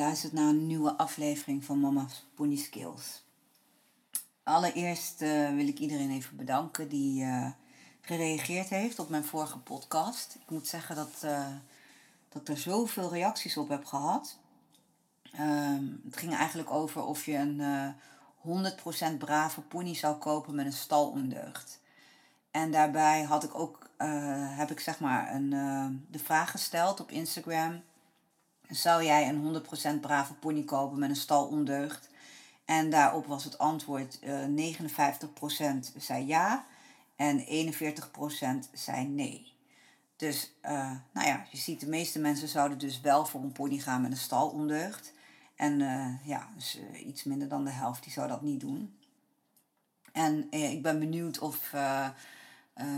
luistert naar een nieuwe aflevering van Mama's Pony Skills. Allereerst uh, wil ik iedereen even bedanken die uh, gereageerd heeft op mijn vorige podcast. Ik moet zeggen dat, uh, dat ik er zoveel reacties op heb gehad. Ehm, het ging eigenlijk over of je een uh, 100% brave pony zou kopen met een stalondeugd. En daarbij had ik ook, heb ik zeg maar een, de vraag gesteld op Instagram. Zou jij een 100% brave pony kopen met een stalondeugd? En daarop was het antwoord uh, 59% zei ja en 41% zei nee. Dus, uh, nou ja, je ziet, de meeste mensen zouden dus wel voor een pony gaan met een stalondeugd. En uh, ja, dus iets minder dan de helft, die zou dat niet doen. En ik ben benieuwd of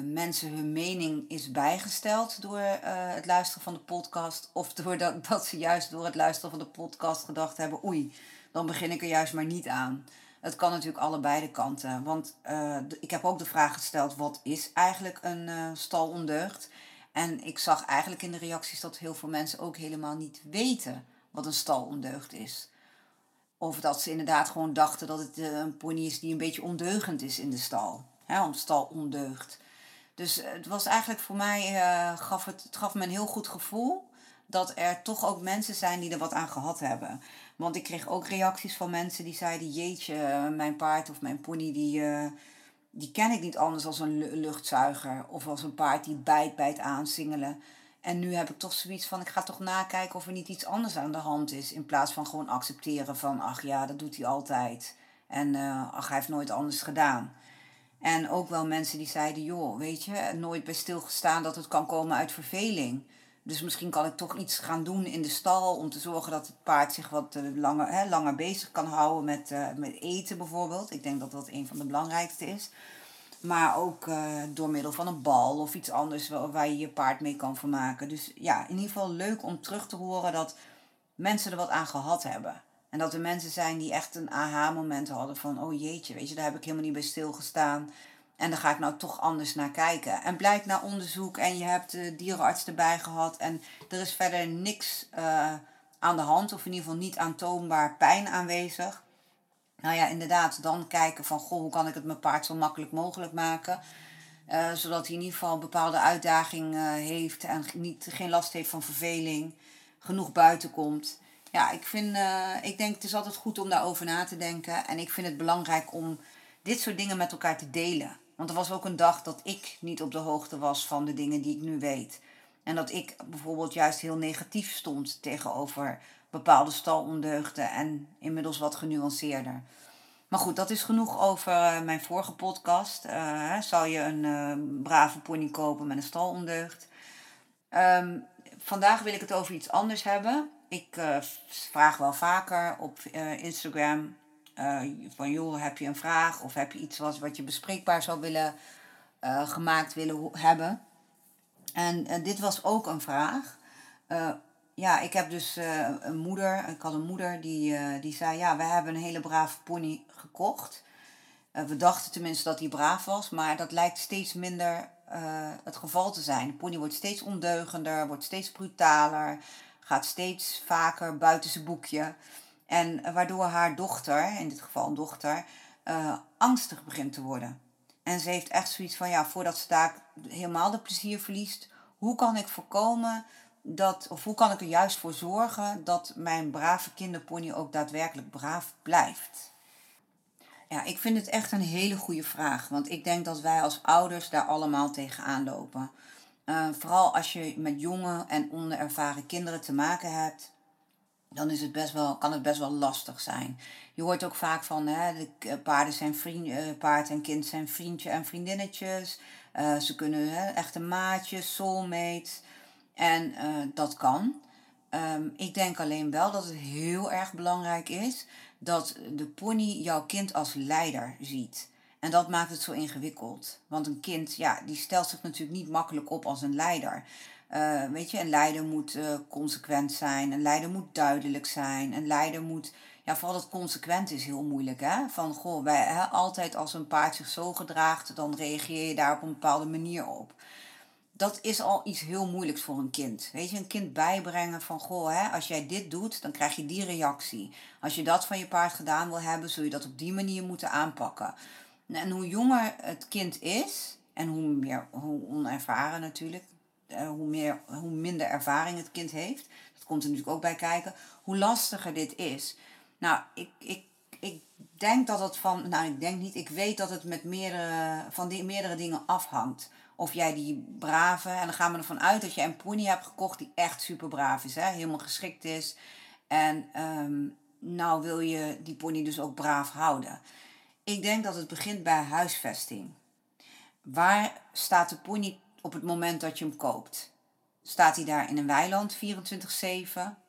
mensen hun mening is bijgesteld door het luisteren van de podcast. Of doordat dat ze juist door het luisteren van de podcast gedacht hebben, oei, dan begin ik er juist maar niet aan. Het kan natuurlijk allebei de kanten. Want uh, ik heb ook de vraag gesteld: wat is eigenlijk een uh, stalondeugd? En ik zag eigenlijk in de reacties dat heel veel mensen ook helemaal niet weten wat een stalondeugd is. Of dat ze inderdaad gewoon dachten dat het uh, een pony is die een beetje ondeugend is in de stal. Hè, om stalondeugd. Dus het was eigenlijk voor mij, gaf het, gaf me een heel goed gevoel dat er toch ook mensen zijn die er wat aan gehad hebben. Want ik kreeg ook reacties van mensen die zeiden: Jeetje, mijn paard of mijn pony, die, die ken ik niet anders als een luchtzuiger. Of als een paard die bijt bij het aansingelen. En nu heb ik toch zoiets van: ik ga toch nakijken of er niet iets anders aan de hand is. In plaats van gewoon accepteren van: ach ja, dat doet hij altijd. En ach, hij heeft nooit anders gedaan. En ook wel mensen die zeiden: joh, weet je, nooit bij stilgestaan dat het kan komen uit verveling. Dus misschien kan ik toch iets gaan doen in de stal om te zorgen dat het paard zich wat eh, langer, hè, langer bezig kan houden met, uh, met eten bijvoorbeeld. Ik denk dat dat een van de belangrijkste is. Maar ook uh, door middel van een bal of iets anders waar je je paard mee kan vermaken. Dus ja, in ieder geval leuk om terug te horen dat mensen er wat aan gehad hebben. En dat er mensen zijn die echt een aha-moment hadden van, oh jeetje, weet je, daar heb ik helemaal niet bij stilgestaan. En daar ga ik nou toch anders naar kijken. En blijkt na onderzoek en je hebt de dierenarts erbij gehad en er is verder niks uh, aan de hand, of in ieder geval niet aantoonbaar pijn aanwezig. Nou ja, inderdaad, dan kijken van goh, hoe kan ik het mijn paard zo makkelijk mogelijk maken. Uh, zodat hij in ieder geval een bepaalde uitdaging uh, heeft en niet, geen last heeft van verveling, genoeg buiten komt. Ja, ik, vind, ik denk het is altijd goed om daarover na te denken. En ik vind het belangrijk om dit soort dingen met elkaar te delen. Want er was ook een dag dat ik niet op de hoogte was van de dingen die ik nu weet. En dat ik bijvoorbeeld juist heel negatief stond tegenover bepaalde stalondeugden en inmiddels wat genuanceerder. Maar goed, dat is genoeg over eh, mijn vorige podcast. Uh, zou je een brave pony kopen met een stalondeugd? Um, vandaag wil ik het over iets anders hebben. Ik uh, vraag wel vaker op Instagram uh, van joh, heb je een vraag of heb je iets wat, wat je bespreekbaar zou willen gemaakt willen hebben. En dit was ook een vraag. ja, ik heb dus een moeder, ik had een moeder die, die zei, ja, we hebben een hele brave pony gekocht. we dachten tenminste dat hij braaf was, maar dat lijkt steeds minder het geval te zijn. De pony wordt steeds ondeugender, wordt steeds brutaler, gaat steeds vaker buiten zijn boekje. En waardoor haar dochter, in dit geval een dochter, uh, angstig begint te worden. En ze heeft echt zoiets van, ja, voordat ze daar helemaal de plezier verliest, hoe kan ik voorkomen dat, of hoe kan ik er juist voor zorgen dat mijn brave kinderpony ook daadwerkelijk braaf blijft? Ja, ik vind het echt een hele goede vraag, want ik denk dat wij als ouders daar allemaal tegenaan lopen. Uh, vooral als je met jonge en onervaren kinderen te maken hebt, dan is het best wel, kan het best wel lastig zijn. Je hoort ook vaak van hè, de paarden zijn vriend, uh, paard en kind zijn vriendje en vriendinnetjes. Uh, ze kunnen hè, echte maatjes, soulmates. En dat kan. Um, ik denk alleen wel dat het heel erg belangrijk is dat de pony jouw kind als leider ziet. En dat maakt het zo ingewikkeld. Want een kind, ja, die stelt zich natuurlijk niet makkelijk op als een leider. Uh, weet je, een leider moet uh, consequent zijn. Een leider moet duidelijk zijn. Een leider moet, ja, vooral dat consequent is heel moeilijk, hè. Van, goh, wij, hè, altijd als een paard zich zo gedraagt, dan reageer je daar op een bepaalde manier op dat is al iets heel moeilijks voor een kind. Weet je, een kind bijbrengen van, goh, hè, als jij dit doet, dan krijg je die reactie. Als je dat van je paard gedaan wil hebben, zul je dat op die manier moeten aanpakken. En hoe jonger het kind is, en hoe, meer, hoe onervaren natuurlijk, eh, hoe, meer, hoe minder ervaring het kind heeft, dat komt er natuurlijk ook bij kijken, hoe lastiger dit is. Nou, ik, ik, ik denk dat het van, nou ik denk niet, ik weet dat het met meerdere, van die, meerdere dingen afhangt. Of jij die brave, en dan gaan we ervan uit dat je een pony hebt gekocht die echt super braaf is, hè? helemaal geschikt is. En um, nou wil je die pony dus ook braaf houden. Ik denk dat het begint bij huisvesting. Waar staat de pony op het moment dat je hem koopt? Staat hij daar in een weiland 24-7?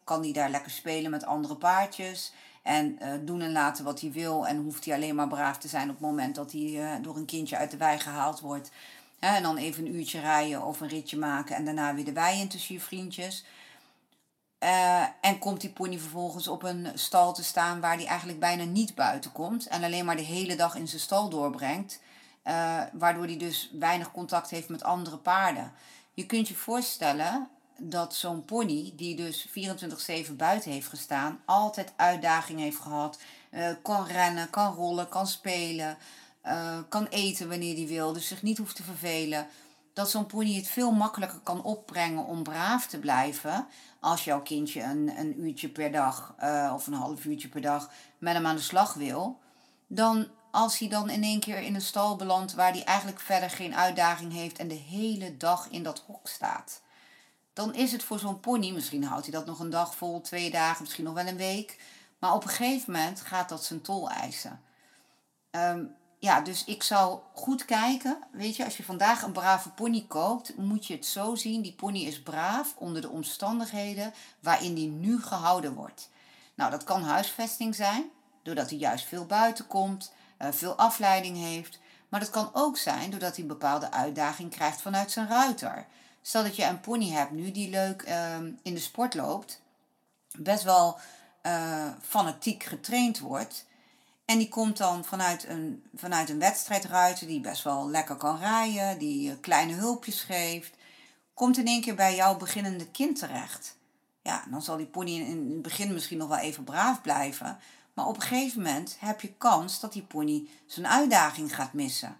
Kan hij daar lekker spelen met andere paardjes? En uh, doen en laten wat hij wil. En hoeft hij alleen maar braaf te zijn op het moment dat hij uh, door een kindje uit de wei gehaald wordt. En dan even een uurtje rijden of een ritje maken en daarna weer de wei in tussen je vriendjes. Uh, en komt die pony vervolgens op een stal te staan waar die eigenlijk bijna niet buiten komt en alleen maar de hele dag in zijn stal doorbrengt, uh, waardoor hij dus weinig contact heeft met andere paarden. Je kunt je voorstellen dat zo'n pony, die dus 24-7 buiten heeft gestaan, altijd uitdaging heeft gehad, uh, kan rennen, kan rollen, kan spelen, kan eten wanneer hij wil, dus zich niet hoeft te vervelen. Dat zo'n pony het veel makkelijker kan opbrengen om braaf te blijven. Als jouw kindje een, een uurtje per dag uh, of een half uurtje per dag met hem aan de slag wil. Dan als hij dan in één keer in een stal belandt waar hij eigenlijk verder geen uitdaging heeft en de hele dag in dat hok staat. Dan is het voor zo'n pony, misschien houdt hij dat nog een dag vol, twee dagen, misschien nog wel een week. Maar op een gegeven moment gaat dat zijn tol eisen. Um, ja, dus ik zou goed kijken. Weet je, als je vandaag een brave pony koopt, moet je het zo zien. Die pony is braaf onder de omstandigheden waarin die nu gehouden wordt. Nou, dat kan huisvesting zijn, doordat hij juist veel buiten komt, uh, veel afleiding heeft. Maar dat kan ook zijn doordat hij een bepaalde uitdaging krijgt vanuit zijn ruiter. Stel dat je een pony hebt nu die leuk uh, in de sport loopt, best wel uh, fanatiek getraind wordt en die komt dan vanuit een, vanuit een wedstrijdruiter die best wel lekker kan rijden, die kleine hulpjes geeft. Komt in één keer bij jouw beginnende kind terecht. Ja, dan zal die pony in het begin misschien nog wel even braaf blijven. Maar op een gegeven moment heb je kans dat die pony zijn uitdaging gaat missen.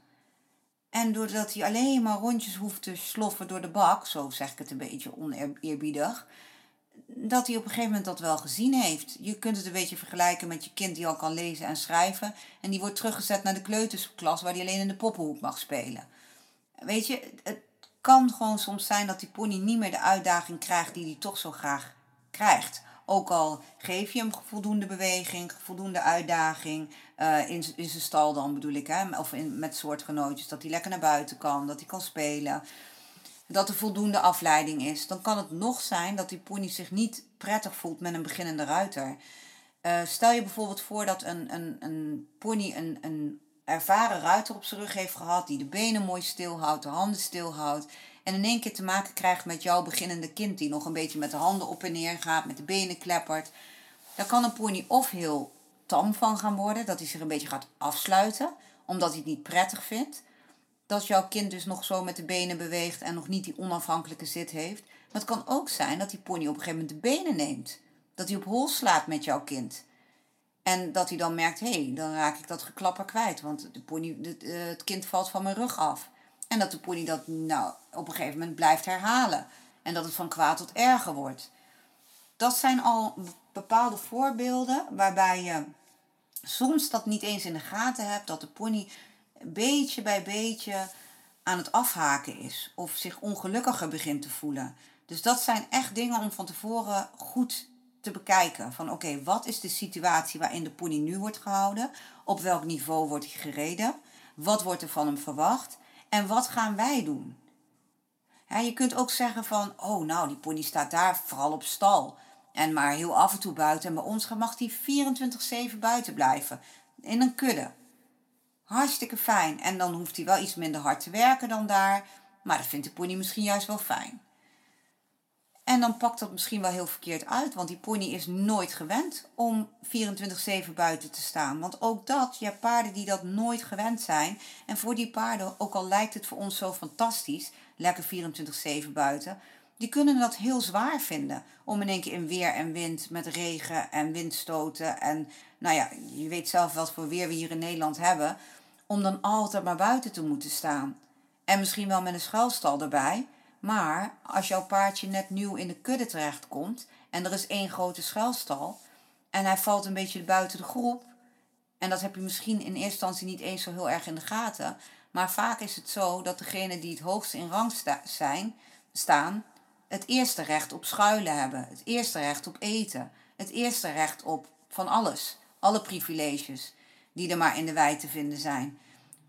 En doordat hij alleen maar rondjes hoeft te sloffen door de bak, zo zeg ik het een beetje oneerbiedig, dat hij op een gegeven moment dat wel gezien heeft. Je kunt het een beetje vergelijken met je kind die al kan lezen en schrijven. En die wordt teruggezet naar de kleutersklas waar hij alleen in de poppenhoek mag spelen. Weet je, het kan gewoon soms zijn dat die pony niet meer de uitdaging krijgt die hij toch zo graag krijgt. Ook al geef je hem voldoende beweging, voldoende uitdaging. Uh, in, in zijn stal dan bedoel ik, hè? of in, met soortgenootjes. Dat hij lekker naar buiten kan, dat hij kan spelen dat er voldoende afleiding is. Dan kan het nog zijn dat die pony zich niet prettig voelt met een beginnende ruiter. Uh, stel je bijvoorbeeld voor dat een, een, een pony een, een ervaren ruiter op zijn rug heeft gehad, die de benen mooi stilhoudt, de handen stilhoudt. En in één keer te maken krijgt met jouw beginnende kind, die nog een beetje met de handen op en neer gaat, met de benen kleppert. Daar kan een pony of heel tam van gaan worden, dat hij zich een beetje gaat afsluiten, omdat hij het niet prettig vindt dat jouw kind dus nog zo met de benen beweegt en nog niet die onafhankelijke zit heeft. Maar het kan ook zijn dat die pony op een gegeven moment de benen neemt. Dat hij op hol slaat met jouw kind. En dat hij dan merkt, hé, hey, dan raak ik dat geklapper kwijt, want de pony, eh, het kind valt van mijn rug af. En dat de pony dat nou, op een gegeven moment blijft herhalen. En dat het van kwaad tot erger wordt. Dat zijn al bepaalde voorbeelden waarbij je soms dat niet eens in de gaten hebt, dat de pony beetje bij beetje aan het afhaken is of zich ongelukkiger begint te voelen. Dus dat zijn echt dingen om van tevoren goed te bekijken. Van oké, wat is de situatie waarin de pony nu wordt gehouden? Op welk niveau wordt hij gereden? Wat wordt er van hem verwacht? En wat gaan wij doen? je kunt ook zeggen van, oh nou, die pony staat daar vooral op stal. En maar heel af en toe buiten. En bij ons mag hij 24-7 buiten blijven. In een kudde. Hartstikke fijn. En dan hoeft hij wel iets minder hard te werken dan daar. Maar dat vindt de pony misschien juist wel fijn. En dan pakt dat misschien wel heel verkeerd uit, want die pony is nooit gewend om 24-7 buiten te staan. Want ook dat, je hebt paarden die dat nooit gewend zijn. En voor die paarden, ook al lijkt het voor ons zo fantastisch, lekker 24-7 buiten, die kunnen dat heel zwaar vinden. Om in één keer in weer en wind, met regen en windstoten. En nou ja, je weet zelf wat voor weer we hier in Nederland hebben. Om dan altijd maar buiten te moeten staan. En misschien wel met een schuilstal erbij. Maar als jouw paardje net nieuw in de kudde terechtkomt en er is één grote schuilstal en hij valt een beetje buiten de groep, en dat heb je misschien in eerste instantie niet eens zo heel erg in de gaten, maar vaak is het zo dat degenen die het hoogst in rang zijn, staan, het eerste recht op schuilen hebben, het eerste recht op eten, het eerste recht op van alles, alle privileges die er maar in de wei te vinden zijn.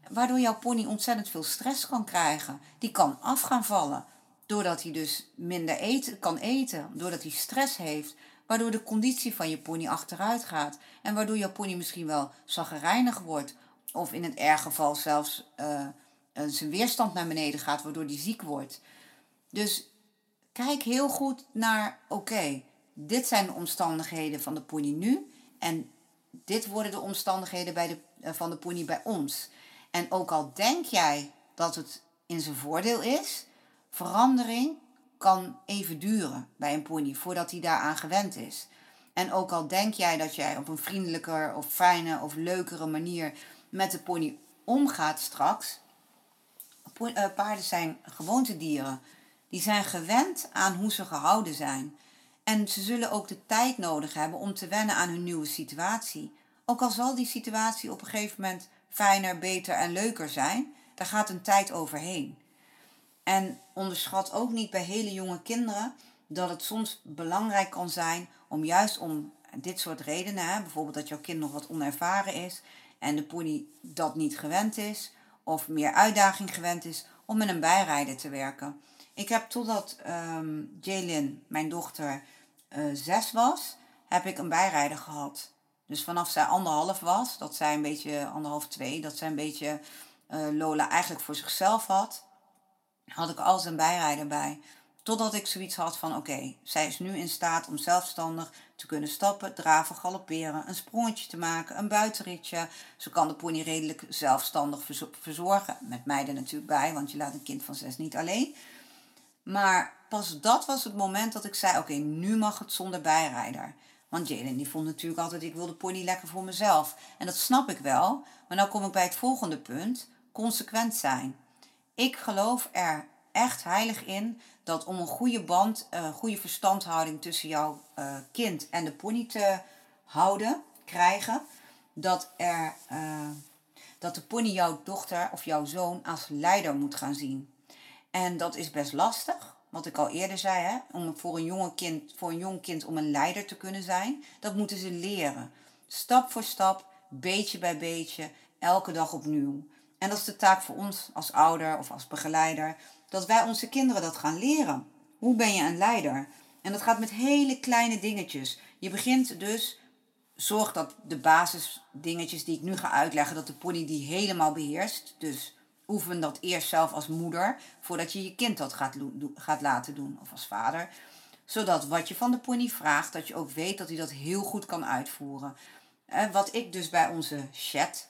Waardoor jouw pony ontzettend veel stress kan krijgen. Die kan af gaan vallen. Doordat hij dus minder eten, kan eten, doordat hij stress heeft, waardoor de conditie van je pony achteruit gaat en waardoor je pony misschien wel zaggerijnig wordt of in het erge geval zelfs uh, zijn weerstand naar beneden gaat, waardoor hij ziek wordt. Dus kijk heel goed naar, oké, dit zijn de omstandigheden van de pony nu en dit worden de omstandigheden bij de, uh, van de pony bij ons. En ook al denk jij dat het in zijn voordeel is, Verandering kan even duren bij een pony voordat hij daaraan gewend is. En ook al denk jij dat jij op een vriendelijker of fijne of leukere manier met de pony omgaat straks. Eh, paarden zijn gewoontedieren. Die zijn gewend aan hoe ze gehouden zijn. En ze zullen ook de tijd nodig hebben om te wennen aan hun nieuwe situatie. Ook al zal die situatie op een gegeven moment fijner, beter en leuker zijn, daar gaat een tijd overheen. En onderschat ook niet bij hele jonge kinderen dat het soms belangrijk kan zijn om juist om dit soort redenen, bijvoorbeeld dat jouw kind nog wat onervaren is en de pony dat niet gewend is of meer uitdaging gewend is, om met een bijrijder te werken. Ik heb totdat um, Jalen, mijn dochter, uh, zes was, heb ik een bijrijder gehad. Dus vanaf zij anderhalf was, dat zij een beetje anderhalf, twee, dat zij een beetje uh, Lola eigenlijk voor zichzelf had had ik al zijn bijrijder bij. Totdat ik zoiets had van oké, zij is nu in staat om zelfstandig te kunnen stappen, draven, galopperen, een sprongetje te maken, een buitenritje. Ze kan de pony redelijk zelfstandig verzorgen. Met mij er natuurlijk bij, want je laat een kind van zes niet alleen. Maar pas dat was het moment dat ik zei: Oké, nu mag het zonder bijrijder. Want Jalen die vond natuurlijk altijd: ik wil de pony lekker voor mezelf. En dat snap ik wel. Maar dan kom ik bij het volgende punt: consequent zijn. Ik geloof er echt heilig in dat om een goede band, een goede verstandhouding tussen jouw uh, kind en de pony te houden, krijgen, dat, er, uh, dat de pony jouw dochter of jouw zoon als leider moet gaan zien. En dat is best lastig, wat ik al eerder zei, hè? om voor een, jonge kind, voor een jong kind om een leider te kunnen zijn, dat moeten ze leren. Stap voor stap, beetje bij beetje, elke dag opnieuw. En dat is de taak voor ons als ouder of als begeleider, dat wij onze kinderen dat gaan leren. Hoe ben je een leider? En dat gaat met hele kleine dingetjes. Je begint dus, zorg dat de basisdingetjes die ik nu ga uitleggen, dat de pony die helemaal beheerst. Dus oefen dat eerst zelf als moeder, voordat je je kind dat gaat, gaat laten doen, of als vader. Zodat wat je van de pony vraagt, dat je ook weet dat hij dat heel goed kan uitvoeren. Wat ik dus bij onze chat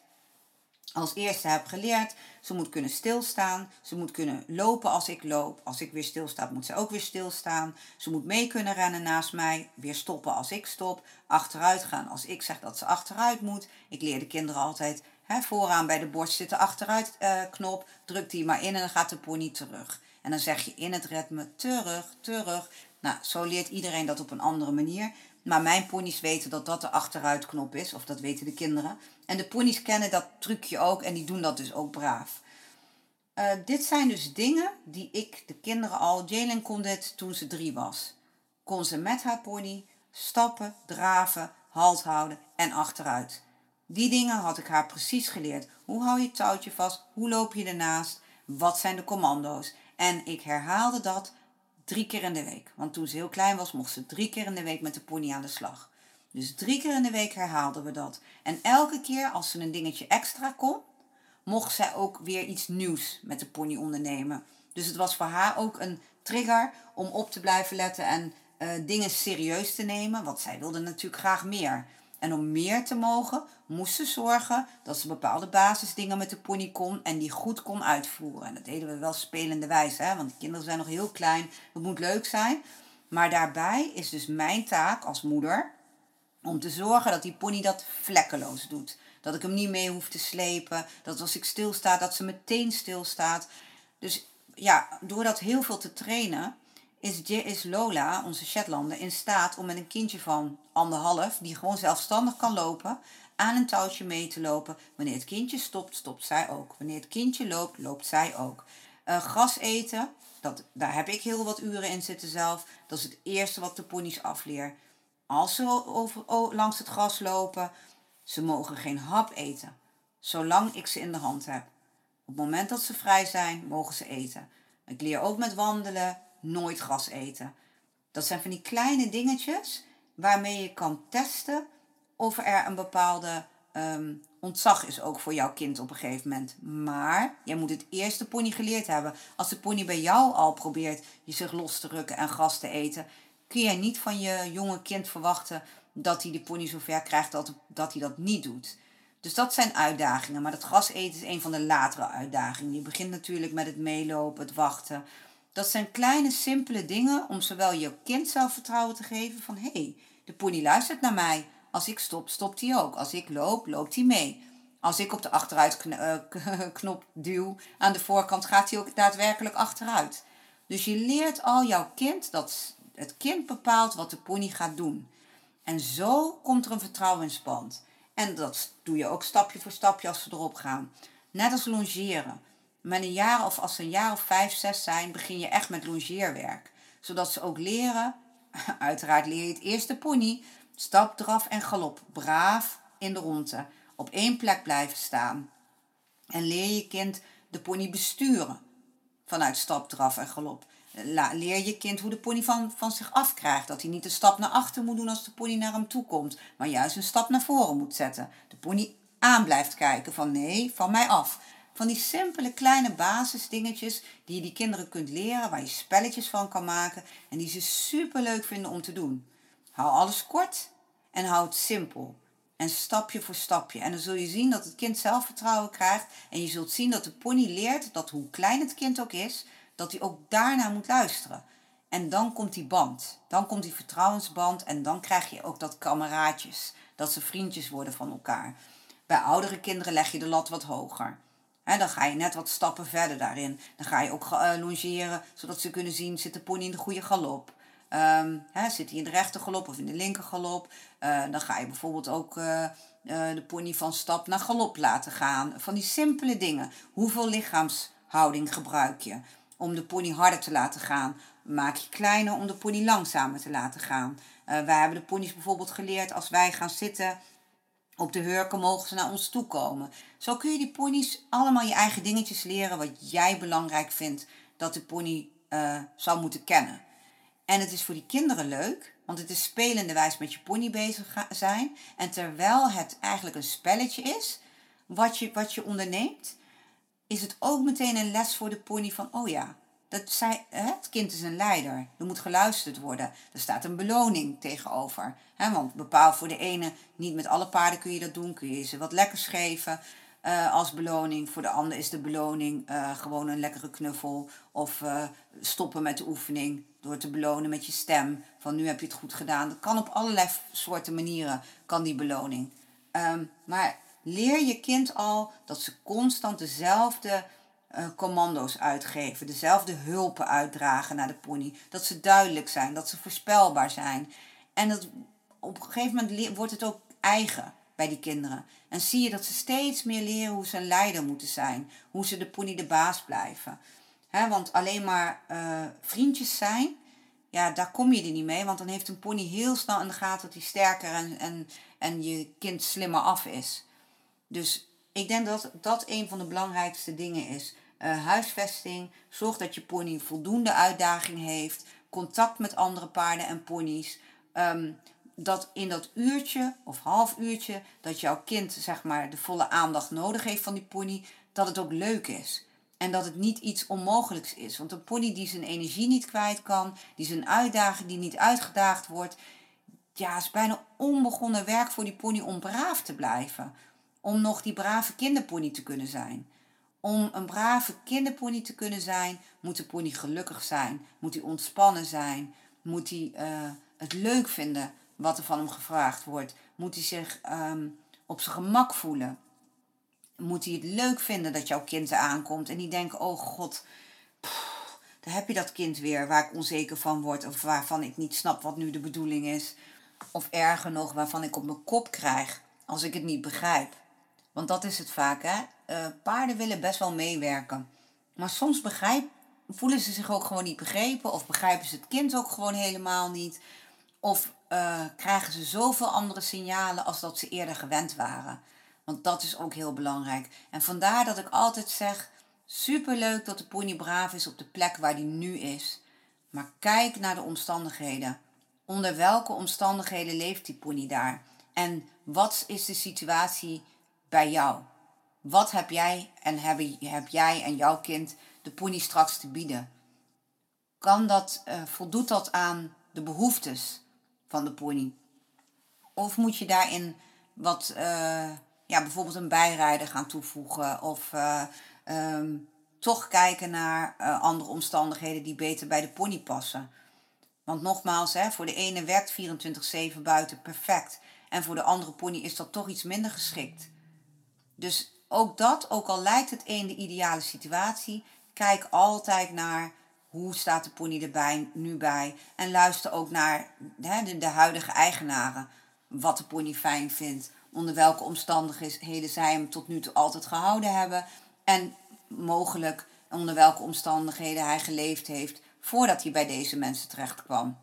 als eerste heb geleerd. Ze moet kunnen stilstaan. Ze moet kunnen lopen als ik loop. Als ik weer stilsta, moet ze ook weer stilstaan. Ze moet mee kunnen rennen naast mij. Weer stoppen als ik stop. Achteruit gaan als ik zeg dat ze achteruit moet. Ik leer de kinderen altijd vooraan bij de borst zitten achteruit uh, knop. Druk die maar in en dan gaat de pony terug. En dan zeg je in het ritme terug, terug. Nou, zo leert iedereen dat op een andere manier. Maar mijn ponies weten dat dat de achteruitknop is, of dat weten de kinderen. En de ponies kennen dat trucje ook en die doen dat dus ook braaf. Uh, dit zijn dus dingen die ik de kinderen al. Jalen kon dit toen ze drie was. Kon ze met haar pony stappen, draven, halt houden en achteruit. Die dingen had ik haar precies geleerd. Hoe hou je het touwtje vast? Hoe loop je ernaast? Wat zijn de commando's? En ik herhaalde dat drie keer in de week. Want toen ze heel klein was, mocht ze drie keer in de week met de pony aan de slag. Dus drie keer in de week herhaalden we dat. En elke keer als ze een dingetje extra kon, mocht zij ook weer iets nieuws met de pony ondernemen. Dus het was voor haar ook een trigger om op te blijven letten en uh, dingen serieus te nemen. Want zij wilde natuurlijk graag meer. En om meer te mogen, moest ze zorgen dat ze bepaalde basisdingen met de pony kon en die goed kon uitvoeren. En dat deden we wel spelende wijze, want de kinderen zijn nog heel klein. Het moet leuk zijn. Maar daarbij is dus mijn taak als moeder om te zorgen dat die pony dat vlekkeloos doet. Dat ik hem niet mee hoef te slepen. Dat als ik stilsta, dat ze meteen stilstaat. Dus ja, door dat heel veel te trainen, is, is Lola, onze Shetlander, in staat om met een kindje van anderhalf, die gewoon zelfstandig kan lopen, aan een touwtje mee te lopen. Wanneer het kindje stopt, stopt zij ook. Wanneer het kindje loopt, loopt zij ook. Uh, gras eten, dat, daar heb ik heel wat uren in zitten zelf. Dat is het eerste wat de ponies afleer. Als ze over, langs het gras lopen, ze mogen geen hap eten, zolang ik ze in de hand heb. Op het moment dat ze vrij zijn, mogen ze eten. Ik leer ook met wandelen nooit gras eten. Dat zijn van die kleine dingetjes waarmee je kan testen of er een bepaalde um, ontzag is ook voor jouw kind op een gegeven moment. Maar jij moet het eerst de pony geleerd hebben. Als de pony bij jou al probeert je zich los te rukken en gras te eten, kun jij niet van je jonge kind verwachten dat hij de pony zover krijgt dat, dat hij dat niet doet. Dus dat zijn uitdagingen. Maar dat gras eten is een van de latere uitdagingen. Je begint natuurlijk met het meelopen, het wachten. Dat zijn kleine, simpele dingen om zowel je kind zelfvertrouwen te geven van hé, hey, de pony luistert naar mij. Als ik stop, stopt hij ook. Als ik loop, loopt hij mee. Als ik op de achteruitknop eh, duw aan de voorkant, gaat hij ook daadwerkelijk achteruit. Dus je leert al jouw kind dat het kind bepaalt wat de pony gaat doen. En zo komt er een vertrouwensband. En dat doe je ook stapje voor stapje als ze erop gaan. Net als longeren. Met een jaar of als ze een jaar of vijf, zes zijn, begin je echt met longeerwerk. Zodat ze ook leren, uiteraard leer je het eerste pony, stap, draf en galop. Braaf in de ronde. Op één plek blijven staan. En leer je kind de pony besturen. Vanuit stap, draf en galop. Leer je kind hoe de pony van, van zich afkrijgt. Dat hij niet een stap naar achter moet doen als de pony naar hem toe komt. Maar juist een stap naar voren moet zetten. De pony aan blijft kijken van nee, van mij af. Van die simpele kleine basisdingetjes die je die kinderen kunt leren, waar je spelletjes van kan maken en die ze super leuk vinden om te doen. Hou alles kort en hou het simpel. En stapje voor stapje. En dan zul je zien dat het kind zelfvertrouwen krijgt. En je zult zien dat de pony leert dat hoe klein het kind ook is, dat hij ook daarna moet luisteren. En dan komt die band. Dan komt die vertrouwensband. En dan krijg je ook dat kameraadjes. Dat ze vriendjes worden van elkaar. Bij oudere kinderen leg je de lat wat hoger. Dan ga je net wat stappen verder daarin. Dan ga je ook uh, longeren, zodat ze kunnen zien, zit de pony in de goede galop? Um, zit hij in de rechter galop of in de linker galop? Uh, dan ga je bijvoorbeeld ook uh, de pony van stap naar galop laten gaan. Van die simpele dingen. Hoeveel lichaamshouding gebruik je? om de pony harder te laten gaan. Maak je kleiner om de pony langzamer te laten gaan. Wij hebben de ponies bijvoorbeeld geleerd als wij gaan zitten op de hurken mogen ze naar ons toe komen. Zo kun je die ponies allemaal je eigen dingetjes leren wat jij belangrijk vindt dat de pony uh, zou moeten kennen. En het is voor die kinderen leuk, want het is spelende wijs met je pony bezig zijn. En terwijl het eigenlijk een spelletje is, wat je, wat je onderneemt, is het ook meteen een les voor de pony van, oh ja, dat het kind is een leider. Er moet geluisterd worden. Er staat een beloning tegenover. Want bepaal voor de ene, niet met alle paarden kun je dat doen. Kun je ze wat lekkers geven uh, als beloning. Voor de ander is de beloning uh, gewoon een lekkere knuffel. Of uh, stoppen met de oefening door te belonen met je stem. Van nu heb je het goed gedaan. Dat kan op allerlei soorten manieren, kan die beloning. Um, maar leer je kind al dat ze constant dezelfde uh, commando's uitgeven, dezelfde hulpen uitdragen naar de pony. Dat ze duidelijk zijn, dat ze voorspelbaar zijn. En dat, op een gegeven moment wordt het ook eigen. bij die kinderen. En zie je dat ze steeds meer leren hoe ze een leider moeten zijn. Hoe ze de pony de baas blijven. Want alleen maar uh, vriendjes zijn, ja, daar kom je er niet mee. Want dan heeft een pony heel snel in de gaten dat hij sterker en, en, en je kind slimmer af is. Dus ik denk dat dat een van de belangrijkste dingen is. Uh, huisvesting, zorg dat je pony voldoende uitdaging heeft. Contact met andere paarden en ponies. Um, dat in dat uurtje of half uurtje dat jouw kind zeg maar de volle aandacht nodig heeft van die pony, dat het ook leuk is. En dat het niet iets onmogelijks is. Want een pony die zijn energie niet kwijt kan, die zijn uitdaging die niet uitgedaagd wordt, ja, is bijna onbegonnen werk voor die pony om braaf te blijven. Om nog die brave kinderpony te kunnen zijn. Om een brave kinderpony te kunnen zijn, moet de pony gelukkig zijn. Moet hij ontspannen zijn. Moet hij uh, het leuk vinden wat er van hem gevraagd wordt. Moet hij zich um, op zijn gemak voelen moet hij het leuk vinden dat jouw kind aankomt. En die denken, oh god, daar heb je dat kind weer waar ik onzeker van word. Of waarvan ik niet snap wat nu de bedoeling is. Of erger nog, waarvan ik op mijn kop krijg als ik het niet begrijp. Want dat is het vaak, hè. Uh, paarden willen best wel meewerken. Maar soms voelen ze zich ook gewoon niet begrepen. Of begrijpen ze het kind ook gewoon helemaal niet. Of uh, krijgen ze zoveel andere signalen als dat ze eerder gewend waren. Want dat is ook heel belangrijk. En vandaar dat ik altijd zeg: superleuk dat de pony braaf is op de plek waar die nu is. Maar kijk naar de omstandigheden. Onder welke omstandigheden leeft die pony daar? En wat is de situatie bij jou? Wat heb jij en heb, jij en jouw kind de pony straks te bieden? Kan dat, uh, voldoet dat aan de behoeftes van de pony? Of moet je daarin wat uh, ja, bijvoorbeeld een bijrijder gaan toevoegen. Of uh, um, toch kijken naar andere omstandigheden die beter bij de pony passen. Want nogmaals, hè, voor de ene werkt 24-7 buiten perfect. En voor de andere pony is dat toch iets minder geschikt. Dus ook dat, ook al lijkt het een de ideale situatie, kijk altijd naar hoe staat de pony erbij nu bij. En luister ook naar de, de huidige eigenaren. Wat de pony fijn vindt onder welke omstandigheden zij hem tot nu toe altijd gehouden hebben en mogelijk onder welke omstandigheden hij geleefd heeft voordat hij bij deze mensen terecht kwam.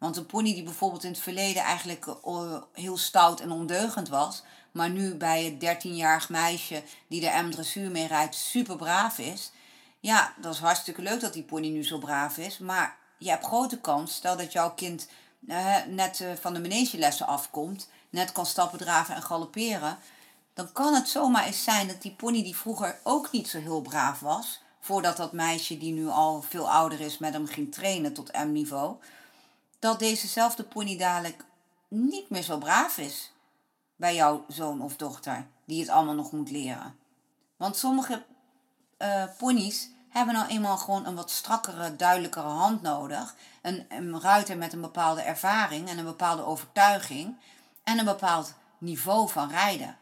Want een pony die bijvoorbeeld in het verleden eigenlijk eh, heel stout en ondeugend was, maar nu bij het 13-jarig meisje die de M-dressuur mee rijdt super braaf is. Ja, dat is hartstikke leuk dat die pony nu zo braaf is, maar je hebt grote kans, stel dat jouw kind uh, net uh, van de manegelessen afkomt net kan stappen, draven en galopperen, dan kan het zomaar eens zijn dat die pony die vroeger ook niet zo heel braaf was, voordat dat meisje die nu al veel ouder is met hem ging trainen tot M-niveau, dat dezezelfde pony dadelijk niet meer zo braaf is bij jouw zoon of dochter, die het allemaal nog moet leren. Want sommige uh, ponies hebben nou eenmaal gewoon een wat strakkere, duidelijkere hand nodig. Een, ruiter met een bepaalde ervaring en een bepaalde overtuiging en een bepaald niveau van rijden.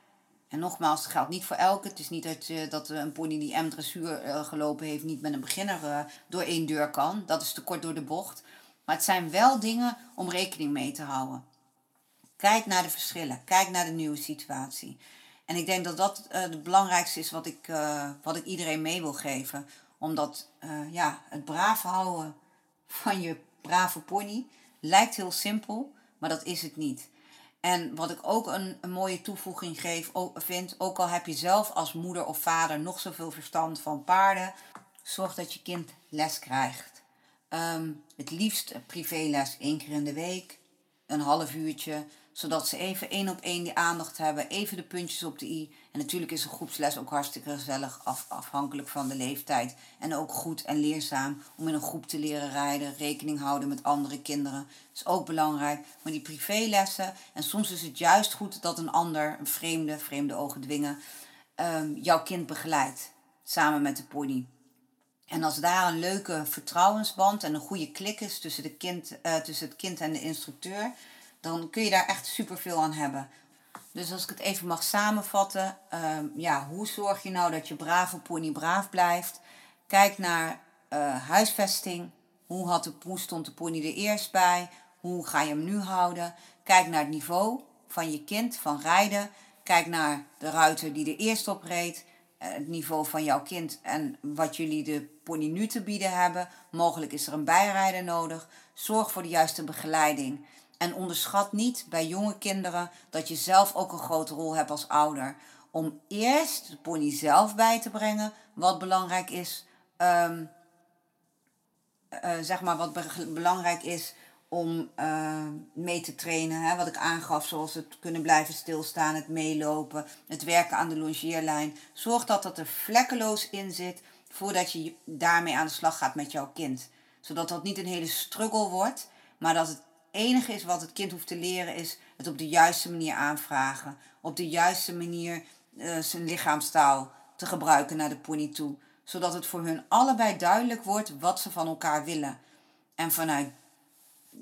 En nogmaals, het geldt niet voor elke. Het is niet dat, dat een pony die M-dressuur uh, gelopen heeft niet met een beginner uh, door één deur kan. Dat is te kort door de bocht. Maar het zijn wel dingen om rekening mee te houden. Kijk naar de verschillen. Kijk naar de nieuwe situatie. En ik denk dat dat het belangrijkste is wat ik, wat ik iedereen mee wil geven. Omdat ja, het braaf houden van je brave pony lijkt heel simpel, maar dat is het niet. En wat ik ook een, mooie toevoeging geef, vind, ook al heb je zelf als moeder of vader nog zoveel verstand van paarden, zorg dat je kind les krijgt. Um, het liefst privéles één keer in de week, een half uurtje, zodat ze even één op één die aandacht hebben, even de puntjes op de i. En natuurlijk is een groepsles ook hartstikke gezellig, af, afhankelijk van de leeftijd. En ook goed en leerzaam om in een groep te leren rijden, rekening houden met andere kinderen. is ook belangrijk. Maar die privélessen, en soms is het juist goed dat een ander, een vreemde, vreemde ogen dwingen, um, jouw kind begeleidt. Samen met de pony. En als daar een leuke vertrouwensband en een goede klik is tussen, de kind, uh, tussen het kind en de instructeur, dan kun je daar echt superveel aan hebben. Dus als ik het even mag samenvatten, uh, ja, hoe zorg je nou dat je brave pony braaf blijft? Kijk naar uh, huisvesting. Hoe, had de, hoe stond de pony er eerst bij? Hoe ga je hem nu houden? Kijk naar het niveau van je kind van rijden. Kijk naar de ruiter die er eerst op reed. Eh, Het niveau van jouw kind en wat jullie de pony nu te bieden hebben. Mogelijk is er een bijrijder nodig. Zorg voor de juiste begeleiding. En onderschat niet bij jonge kinderen dat je zelf ook een grote rol hebt als ouder. Om eerst de pony zelf bij te brengen, wat belangrijk is. ehm, eh, zeg maar wat be- belangrijk is om eh, mee te trainen. Hè? Wat ik aangaf, zoals het kunnen blijven stilstaan, het meelopen, het werken aan de longeerlijn. Zorg dat dat er vlekkeloos in zit voordat je daarmee aan de slag gaat met jouw kind. Zodat dat niet een hele struggle wordt, maar dat het enige is wat het kind hoeft te leren is het op de juiste manier aanvragen. Op de juiste manier eh, zijn lichaamstaal te gebruiken naar de pony toe. Zodat het voor hun allebei duidelijk wordt wat ze van elkaar willen. En vanuit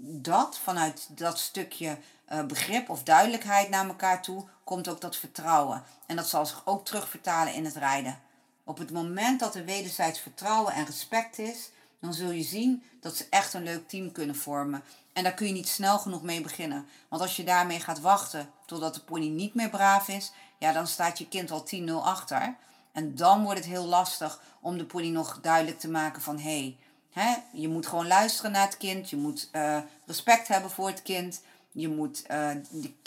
dat, vanuit dat stukje eh, begrip of duidelijkheid naar elkaar toe, komt ook dat vertrouwen. En dat zal zich ook terugvertalen in het rijden. Op het moment dat er wederzijds vertrouwen en respect is, dan zul je zien dat ze echt een leuk team kunnen vormen. En daar kun je niet snel genoeg mee beginnen. Want als je daarmee gaat wachten totdat de pony niet meer braaf is, ja, dan staat je kind al 10-0 achter. En dan wordt het heel lastig om de pony nog duidelijk te maken van hé, hey, je moet gewoon luisteren naar het kind, je moet eh, respect hebben voor het kind, je moet eh,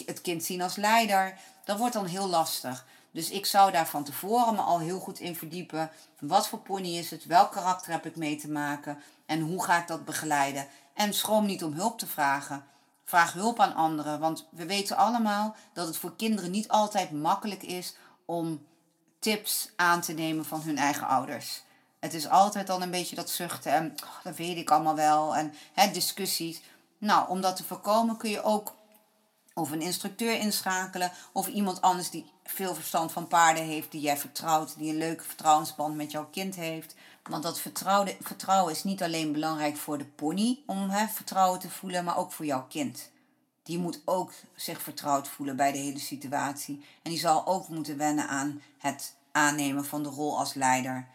het kind zien als leider. Dat wordt dan heel lastig. Dus ik zou daar van tevoren me al heel goed in verdiepen. Wat voor pony is het? Welk karakter heb ik mee te maken? En hoe ga ik dat begeleiden? En schroom niet om hulp te vragen. Vraag hulp aan anderen, want we weten allemaal dat het voor kinderen niet altijd makkelijk is om tips aan te nemen van hun eigen ouders. Het is altijd dan een beetje dat zuchten en "Oh, dat weet ik allemaal wel en hè, discussies. Nou, om dat te voorkomen kun je ook of een instructeur inschakelen of iemand anders die veel verstand van paarden heeft, die jij vertrouwt, die een leuke vertrouwensband met jouw kind heeft. Want dat vertrouwen, vertrouwen is niet alleen belangrijk voor de pony om hè, vertrouwen te voelen, maar ook voor jouw kind. Die moet ook zich vertrouwd voelen bij de hele situatie. En die zal ook moeten wennen aan het aannemen van de rol als leider.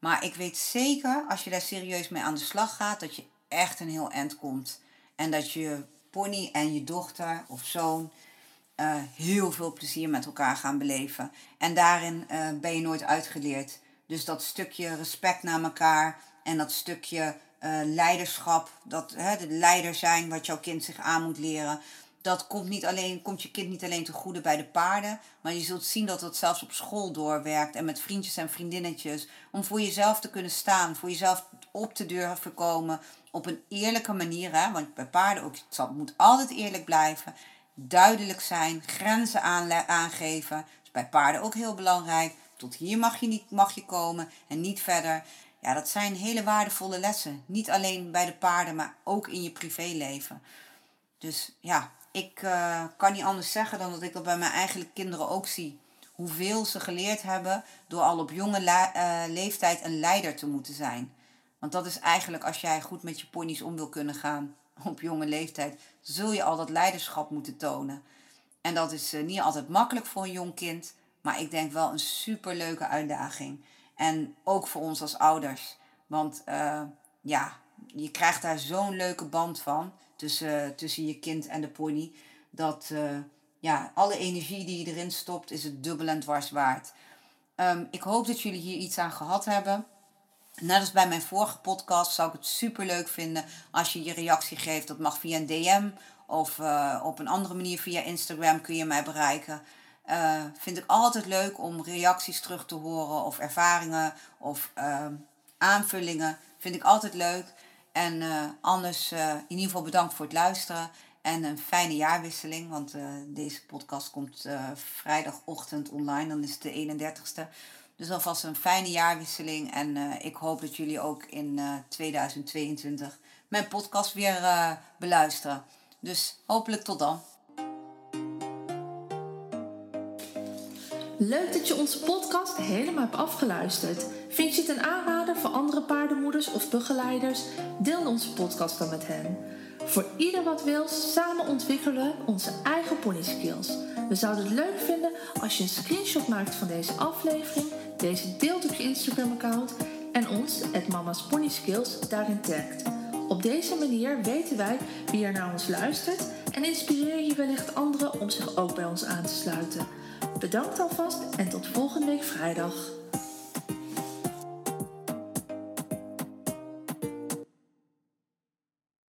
Maar ik weet zeker, als je daar serieus mee aan de slag gaat, dat je echt een heel eind komt. En dat je pony en je dochter of zoon eh, heel veel plezier met elkaar gaan beleven. En daarin eh, ben je nooit uitgeleerd. Dus dat stukje respect naar elkaar en dat stukje eh, leiderschap, dat hè, de leider zijn wat jouw kind zich aan moet leren. Dat komt, niet alleen, komt je kind niet alleen te goede bij de paarden, maar je zult zien dat dat zelfs op school doorwerkt en met vriendjes en vriendinnetjes. Om voor jezelf te kunnen staan, voor jezelf op te komen op een eerlijke manier. Hè? Want bij paarden ook, het moet altijd eerlijk blijven. Duidelijk zijn, grenzen aangeven. Dat is bij paarden ook heel belangrijk. Tot hier mag je, niet, mag je komen en niet verder. Ja, dat zijn hele waardevolle lessen. Niet alleen bij de paarden, maar ook in je privéleven. Dus ja, ik eh, kan niet anders zeggen dan dat ik dat bij mijn eigen kinderen ook zie. Hoeveel ze geleerd hebben door al op jonge eh, leeftijd een leider te moeten zijn. Want dat is eigenlijk als jij goed met je ponies om wil kunnen gaan op jonge leeftijd, zul je al dat leiderschap moeten tonen. En dat is eh, niet altijd makkelijk voor een jong kind, maar ik denk wel een superleuke uitdaging. En ook voor ons als ouders. Want ja, je krijgt daar zo'n leuke band van tussen, tussen je kind en de pony. Dat eh, ja, alle energie die je erin stopt, is het dubbel en dwars waard. Ehm, ik hoop dat jullie hier iets aan gehad hebben. Net als bij mijn vorige podcast zou ik het super leuk vinden als je je reactie geeft. Dat mag via een DM of eh, op een andere manier via Instagram kun je mij bereiken. Eh, vind ik altijd leuk om reacties terug te horen of ervaringen of ehm, aanvullingen. Vind ik altijd leuk. En eh, anders eh, in ieder geval bedankt voor het luisteren. En een fijne jaarwisseling, want eh, deze podcast komt vrijdagochtend online, dan is het de 31ste. Dus alvast een fijne jaarwisseling en ik hoop dat jullie ook in eh, 2022 mijn podcast weer beluisteren. Dus hopelijk tot dan. Leuk dat je onze podcast helemaal hebt afgeluisterd. Vind je het een aanrader voor andere paardenmoeders of begeleiders? Deel onze podcast dan met hen. Voor ieder wat wil, samen ontwikkelen we onze eigen pony skills. We zouden het leuk vinden als je een screenshot maakt van deze aflevering, deze deelt op je Instagram account en ons, het Mama's Pony Skills, daarin tagt. Op deze manier weten wij wie er naar ons luistert en inspireer je wellicht anderen om zich ook bij ons aan te sluiten. Bedankt alvast en tot volgende week vrijdag.